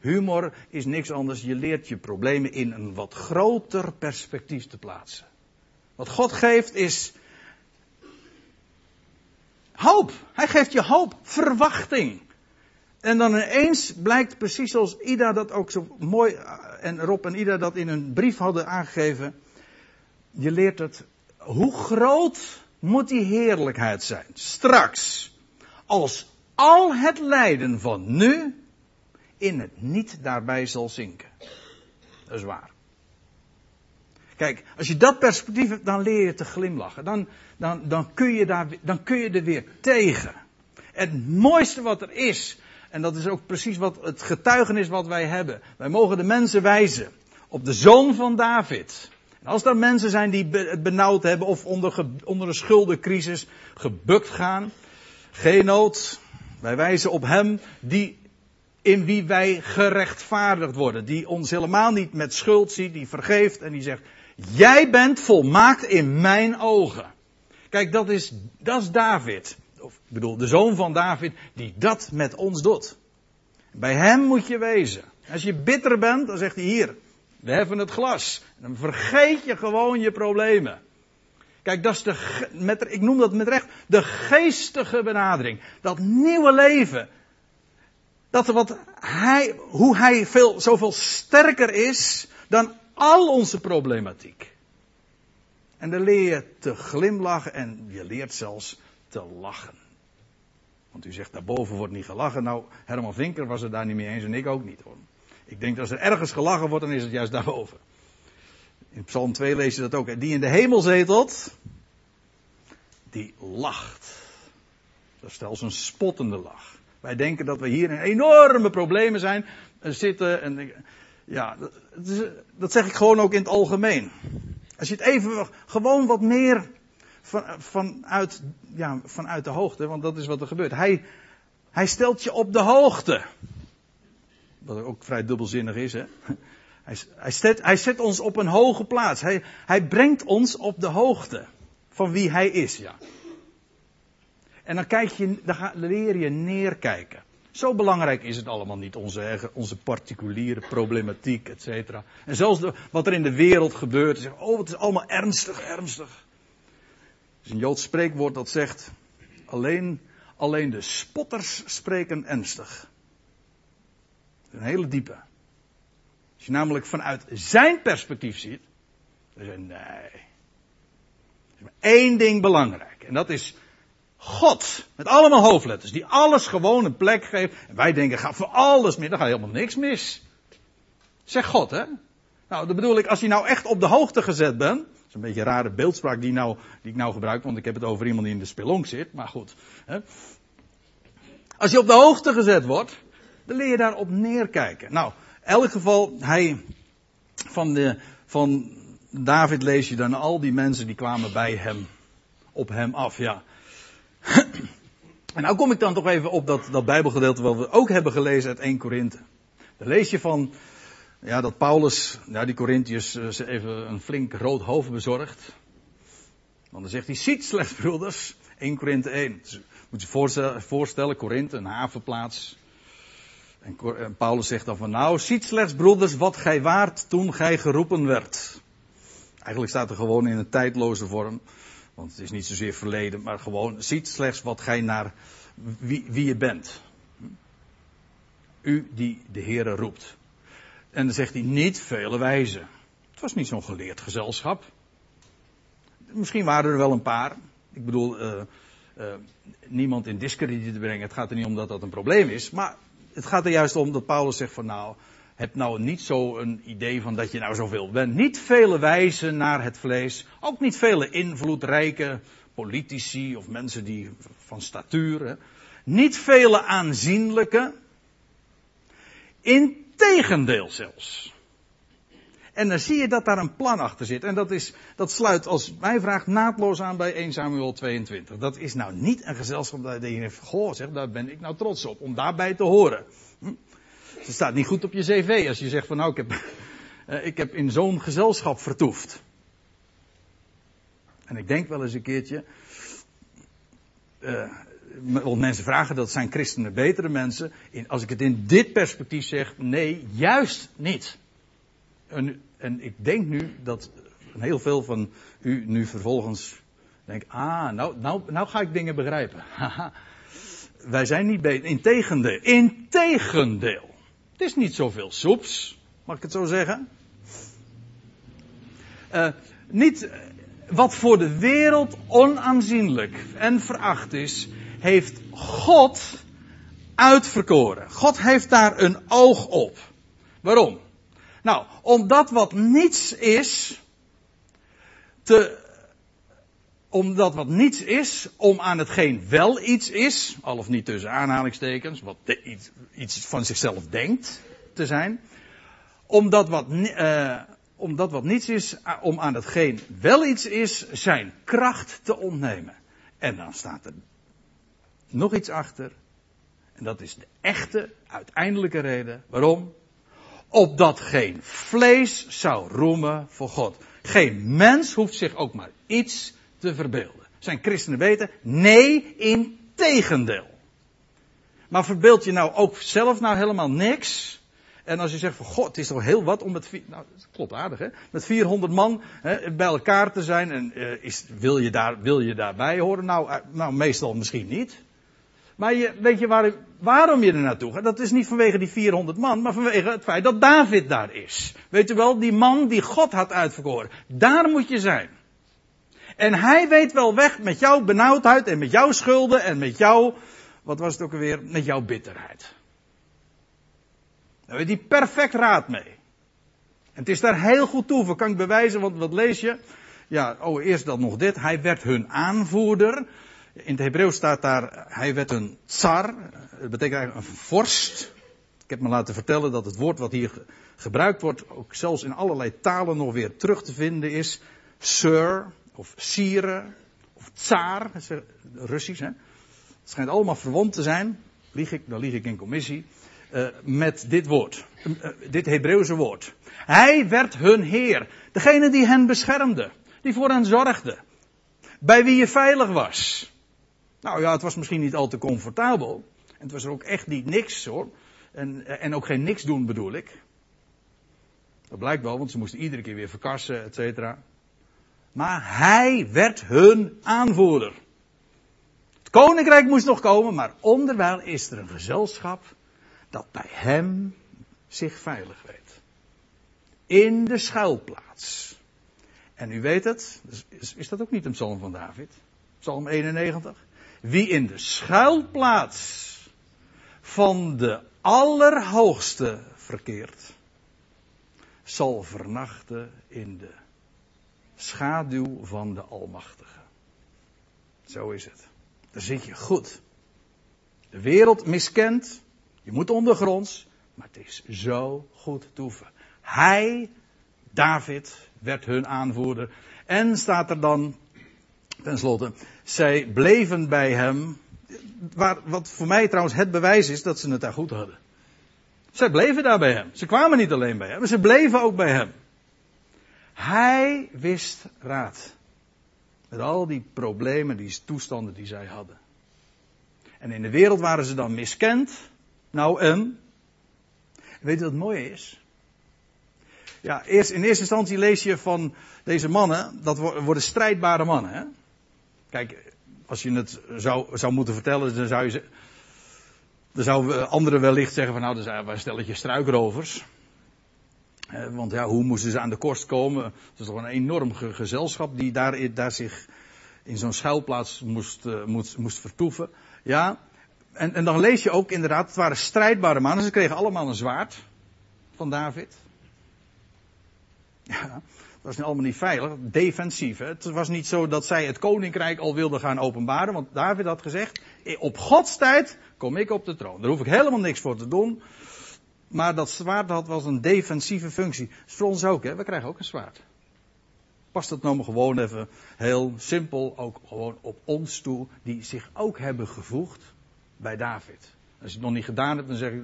Humor is niks anders. Je leert je problemen in een wat groter perspectief te plaatsen. Wat God geeft is hoop. Hij geeft je hoop, verwachting. En dan ineens blijkt precies zoals Ida dat ook zo mooi en Rob en Ida dat in een brief hadden aangegeven. Je leert het. Hoe groot moet die heerlijkheid zijn? Straks. Als al het lijden van nu in het niet daarbij zal zinken. Dat is waar. Kijk, als je dat perspectief hebt, dan leer je te glimlachen. Dan, dan, dan, kun je daar, dan kun je er weer tegen. Het mooiste wat er is, en dat is ook precies wat het getuigenis wat wij hebben. Wij mogen de mensen wijzen op de zoon van David. En als er mensen zijn die het benauwd hebben of onder, onder een schuldencrisis gebukt gaan, geen nood. Wij wijzen op hem die in wie wij gerechtvaardigd worden. Die ons helemaal niet met schuld ziet, die vergeeft en die zegt, jij bent volmaakt in mijn ogen. Kijk, dat is, dat is David. Of, ik bedoel, de zoon van David, die dat met ons doet. Bij hem moet je wezen. Als je bitter bent, dan zegt hij hier, we hebben het glas. Dan vergeet je gewoon je problemen. Kijk, dat is de, met, ik noem dat met recht, de geestige benadering. Dat nieuwe leven, dat wat hij, hoe hij veel, zoveel sterker is dan al onze problematiek. En dan leer je te glimlachen en je leert zelfs te lachen. Want u zegt daarboven wordt niet gelachen. Nou, Herman Vinker was het daar niet mee eens en ik ook niet hoor. Ik denk dat als er ergens gelachen wordt, dan is het juist daarboven. In Psalm 2 lees je dat ook. Die in de hemel zetelt, die lacht. Dat is zelfs een spottende lach. Wij denken dat we hier in enorme problemen zijn, eh, zitten. En, ja, dat, dat zeg ik gewoon ook in het algemeen. Als je het even gewoon wat meer van, vanuit, ja, vanuit de hoogte, want dat is wat er gebeurt. Hij, hij stelt je op de hoogte. Wat ook vrij dubbelzinnig is, hè. Hij, hij, zet, hij zet ons op een hoge plaats. Hij, hij brengt ons op de hoogte van wie hij is, ja. En dan, kijk je, dan leer je neerkijken. Zo belangrijk is het allemaal niet, onze, onze particuliere problematiek, et cetera. En zelfs wat er in de wereld gebeurt. Zeg, oh, het is allemaal ernstig, ernstig. Er is een Joods spreekwoord dat zegt, alleen, alleen de spotters spreken ernstig. Een hele diepe. Als je namelijk vanuit zijn perspectief ziet, dan zeg je, nee. Er is maar één ding belangrijk. En dat is God, met allemaal hoofdletters, die alles gewoon een plek geeft. En wij denken, gaat voor alles mis, dan gaat helemaal niks mis. Zeg God, hè? Nou, dat bedoel ik, als je nou echt op de hoogte gezet bent. Dat is een beetje een rare beeldspraak die, nou, die ik nou gebruik, want ik heb het over iemand die in de spelonk zit, maar goed. Hè? Als je op de hoogte gezet wordt, dan leer je daarop neerkijken. Nou, in elk geval, hij, van, de, van David lees je dan al die mensen die kwamen bij hem, op hem af, ja. En nou kom ik dan toch even op dat, dat Bijbelgedeelte wat we ook hebben gelezen uit 1 Korinthe. Dan lees je van, ja, dat Paulus, ja, die Corinthiërs uh, even een flink rood hoofd bezorgt. Want dan zegt hij, ziet slechts broeders, 1 Korinthe 1. Dus, moet je voorstellen, voorstellen Korinthe, een havenplaats. En, en Paulus zegt dan van, nou, ziet slechts broeders wat gij waart toen gij geroepen werd. Eigenlijk staat er gewoon in een tijdloze vorm. Want het is niet zozeer verleden, maar gewoon ziet slechts wat gij naar wie, wie je bent. U die de Heere roept. En dan zegt hij niet vele wijzen. Het was niet zo'n geleerd gezelschap. Misschien waren er wel een paar. Ik bedoel, uh, uh, niemand in discrediet te brengen. Het gaat er niet om dat dat een probleem is. Maar het gaat er juist om dat Paulus zegt van nou, heb nou niet zo een idee van dat je nou zoveel bent. Niet vele wijzen naar het vlees. Ook niet vele invloedrijke politici of mensen die van statuur. Niet vele aanzienlijke. Integendeel zelfs. En dan zie je dat daar een plan achter zit. En dat, is, dat sluit als mij vraagt naadloos aan bij 1 Samuel 22. Dat is nou niet een gezelschap dat je denkt, goh zeg, daar ben ik nou trots op. Om daarbij te horen. Hm? Het staat niet goed op je cv als je zegt van nou ik heb, eh, ik heb in zo'n gezelschap vertoefd. En ik denk wel eens een keertje. Uh, want mensen vragen dat zijn christenen betere mensen. In, als ik het in dit perspectief zeg, nee, juist niet. En, en ik denk nu dat heel veel van u nu vervolgens denkt, ah, nou, nou, nou ga ik dingen begrijpen. Wij zijn niet beter. Integendeel. Integendeel. Het is niet zoveel soeps. Mag ik het zo zeggen? Uh, niet wat voor de wereld onaanzienlijk en veracht is, heeft God uitverkoren. God heeft daar een oog op. Waarom? Nou, omdat wat niets is, te, omdat wat niets is, om aan hetgeen wel iets is, al of niet tussen aanhalingstekens, wat iets, iets, van zichzelf denkt te zijn, omdat wat, uh, omdat wat niets is, om aan hetgeen wel iets is, zijn kracht te ontnemen. En dan staat er nog iets achter. En dat is de echte, uiteindelijke reden. Waarom? Opdat geen vlees zou roemen voor God. Geen mens hoeft zich ook maar iets te verbeelden. Zijn christenen weten? Nee, in tegendeel. Maar verbeeld je nou ook zelf nou helemaal niks? En als je zegt van god, het is toch heel wat om met, nou, dat klopt aardig hè, met 400 man hè, bij elkaar te zijn. En uh, is, wil, je daar, wil je daarbij horen? Nou, uh, nou, meestal misschien niet. Maar je, weet je waar, waarom je er naartoe gaat? Dat is niet vanwege die 400 man, maar vanwege het feit dat David daar is. Weet u wel, die man die God had uitverkoren. Daar moet je zijn. En hij weet wel weg met jouw benauwdheid en met jouw schulden en met jouw, wat was het ook alweer, met jouw bitterheid. Daar weet hij perfect raad mee. En het is daar heel goed toe voor, kan ik bewijzen, want wat lees je? Ja, oh, eerst dan nog dit. Hij werd hun aanvoerder. In het Hebreeuws staat daar, hij werd een tsar. Dat betekent eigenlijk een vorst. Ik heb me laten vertellen dat het woord wat hier gebruikt wordt, ook zelfs in allerlei talen nog weer terug te vinden is. Sir, of sire, of tsaar, Russisch hè. Het schijnt allemaal verwant te zijn. Lieg ik, dan lieg ik in commissie. Uh, met dit woord, uh, dit Hebreeuwse woord. Hij werd hun Heer. Degene die hen beschermde. Die voor hen zorgde. Bij wie je veilig was. Nou ja, het was misschien niet al te comfortabel. En het was er ook echt niet niks hoor. En, en ook geen niks doen bedoel ik. Dat blijkt wel, want ze moesten iedere keer weer verkassen, et cetera. Maar hij werd hun aanvoerder. Het koninkrijk moest nog komen, maar onderwijl is er een gezelschap dat bij hem zich veilig weet. In de schuilplaats. En u weet het, is, is dat ook niet een psalm van David? Psalm 91. Wie in de schuilplaats van de Allerhoogste verkeert, zal vernachten in de schaduw van de Almachtige. Zo is het. Daar zit je goed. De wereld miskent, je moet ondergronds, maar het is zo goed toeven. Hij, David, werd hun aanvoerder. En staat er dan, ten slotte, zij bleven bij hem. Waar, wat voor mij trouwens het bewijs is dat ze het daar goed hadden. Zij bleven daar bij hem. Ze kwamen niet alleen bij hem, maar ze bleven ook bij hem. Hij wist raad. Met al die problemen, die toestanden die zij hadden. En in de wereld waren ze dan miskend. Nou en. Weet je wat het mooie is? Ja, eerst, in eerste instantie lees je van deze mannen, dat worden strijdbare mannen. Hè? Kijk, als je het zou, zou moeten vertellen, dan zou je. Dan zouden anderen wellicht zeggen van nou, dan zijn wij stelletje struikrovers. Want ja, hoe moesten ze aan de kost komen? Het is toch een enorm gezelschap die daar, daar zich in zo'n schuilplaats moest, uh, moest, moest vertoeven. Ja, en, en dan lees je ook inderdaad, het waren strijdbare mannen. Ze kregen allemaal een zwaard van David. Ja, dat was allemaal niet veilig, defensief. Hè? Het was niet zo dat zij het koninkrijk al wilden gaan openbaren, want David had gezegd, op Gods tijd kom ik op de troon. Daar hoef ik helemaal niks voor te doen. Maar dat zwaard had was een defensieve functie. Dat is voor ons ook, hè? we krijgen ook een zwaard. Past het nou maar gewoon even heel simpel ook gewoon op ons toe, die zich ook hebben gevoegd bij David. Als je het nog niet gedaan hebt, dan zeg ik,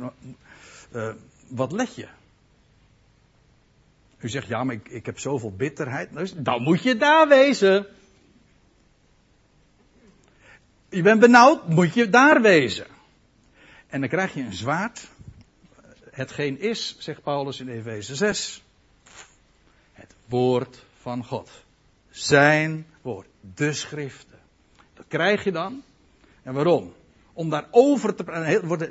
uh, wat let je? U zegt, ja, maar ik, ik heb zoveel bitterheid. Nou, dan moet je daar wezen. Je bent benauwd, moet je daar wezen. En dan krijg je een zwaard. Hetgeen is, zegt Paulus in Efeze 6. Het woord van God. Zijn woord. De schriften. Dat krijg je dan. En waarom? Om daarover te praten.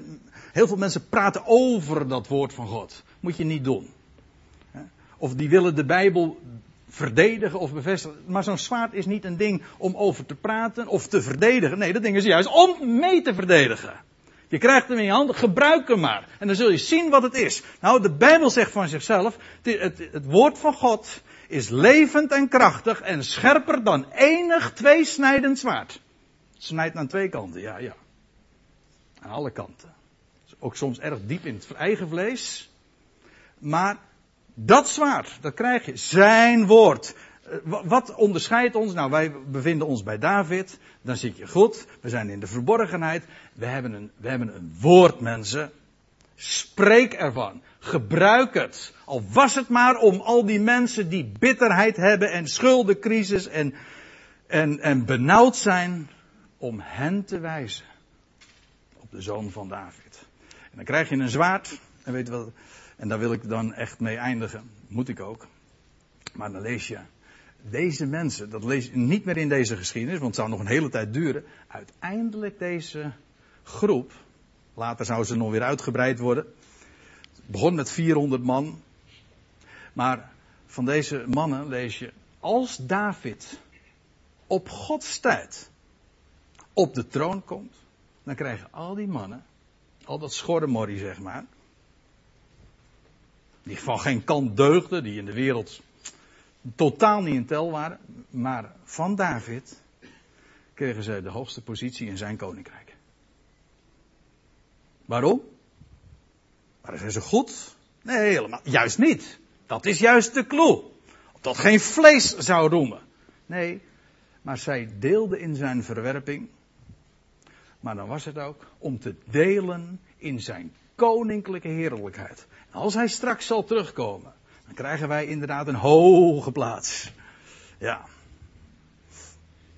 Heel, veel mensen praten over dat woord van God. Moet je niet doen. Of die willen de Bijbel verdedigen of bevestigen. Maar zo'n zwaard is niet een ding om over te praten of te verdedigen. Nee, dat ding is juist om mee te verdedigen. Je krijgt hem in je handen, gebruik hem maar. En dan zul je zien wat het is. Nou, de Bijbel zegt van zichzelf, het, het, het woord van God is levend en krachtig en scherper dan enig tweesnijdend zwaard. Snijdt aan twee kanten, ja, ja. Aan alle kanten. Ook soms erg diep in het eigen vlees. Maar dat zwaard, dat krijg je. Zijn woord. Eh, wat onderscheidt ons? Nou, wij bevinden ons bij David. Dan zit je goed. We zijn in de verborgenheid. We hebben een, we hebben een woord, mensen. Spreek ervan. Gebruik het. Al was het maar om al die mensen die bitterheid hebben en schuldencrisis en, en, en benauwd zijn, om hen te wijzen. Op de zoon van David. En dan krijg je een zwaard. En weet wat? En daar wil ik dan echt mee eindigen. Moet ik ook. Maar dan lees je. Deze mensen, dat lees je niet meer in deze geschiedenis, want het zou nog een hele tijd duren. Uiteindelijk deze groep, later zou ze nog weer uitgebreid worden. Het begon met 400 man. Maar van deze mannen lees je, als David op Gods tijd op de troon komt, dan krijgen al die mannen, al dat schorremorrie zeg maar, die van geen kant deugden, die in de wereld totaal niet in tel waren. Maar van David kregen ze de hoogste positie in zijn koninkrijk. Waarom? Waren ze goed? Nee, helemaal. Juist niet. Dat is juist de clue. Dat geen vlees zou roemen. Nee, maar zij deelden in zijn verwerping. Maar dan was het ook om te delen in zijn koninklijke heerlijkheid. Als hij straks zal terugkomen, dan krijgen wij inderdaad een hoge plaats. Ja.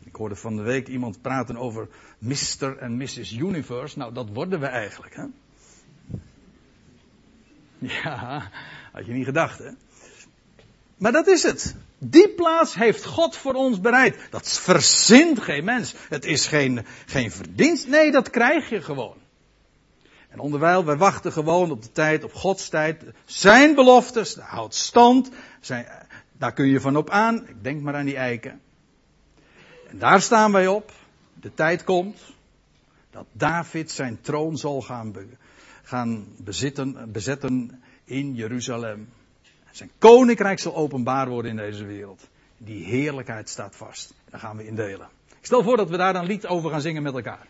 Ik hoorde van de week iemand praten over Mr. en Mrs. Universe. Nou, dat worden we eigenlijk, hè? Ja, had je niet gedacht, hè? Maar dat is het. Die plaats heeft God voor ons bereid. Dat verzint geen mens. Het is geen, geen verdienst. Nee, dat krijg je gewoon. En onderwijl, wij wachten gewoon op de tijd, op Gods tijd. Zijn beloftes, houdt stand. Zijn, daar kun je van op aan. Ik denk maar aan die eiken. En daar staan wij op. De tijd komt dat David zijn troon zal gaan, gaan bezitten, bezetten in Jeruzalem. Zijn koninkrijk zal openbaar worden in deze wereld. Die heerlijkheid staat vast. Daar gaan we in delen. Ik stel voor dat we daar een lied over gaan zingen met elkaar.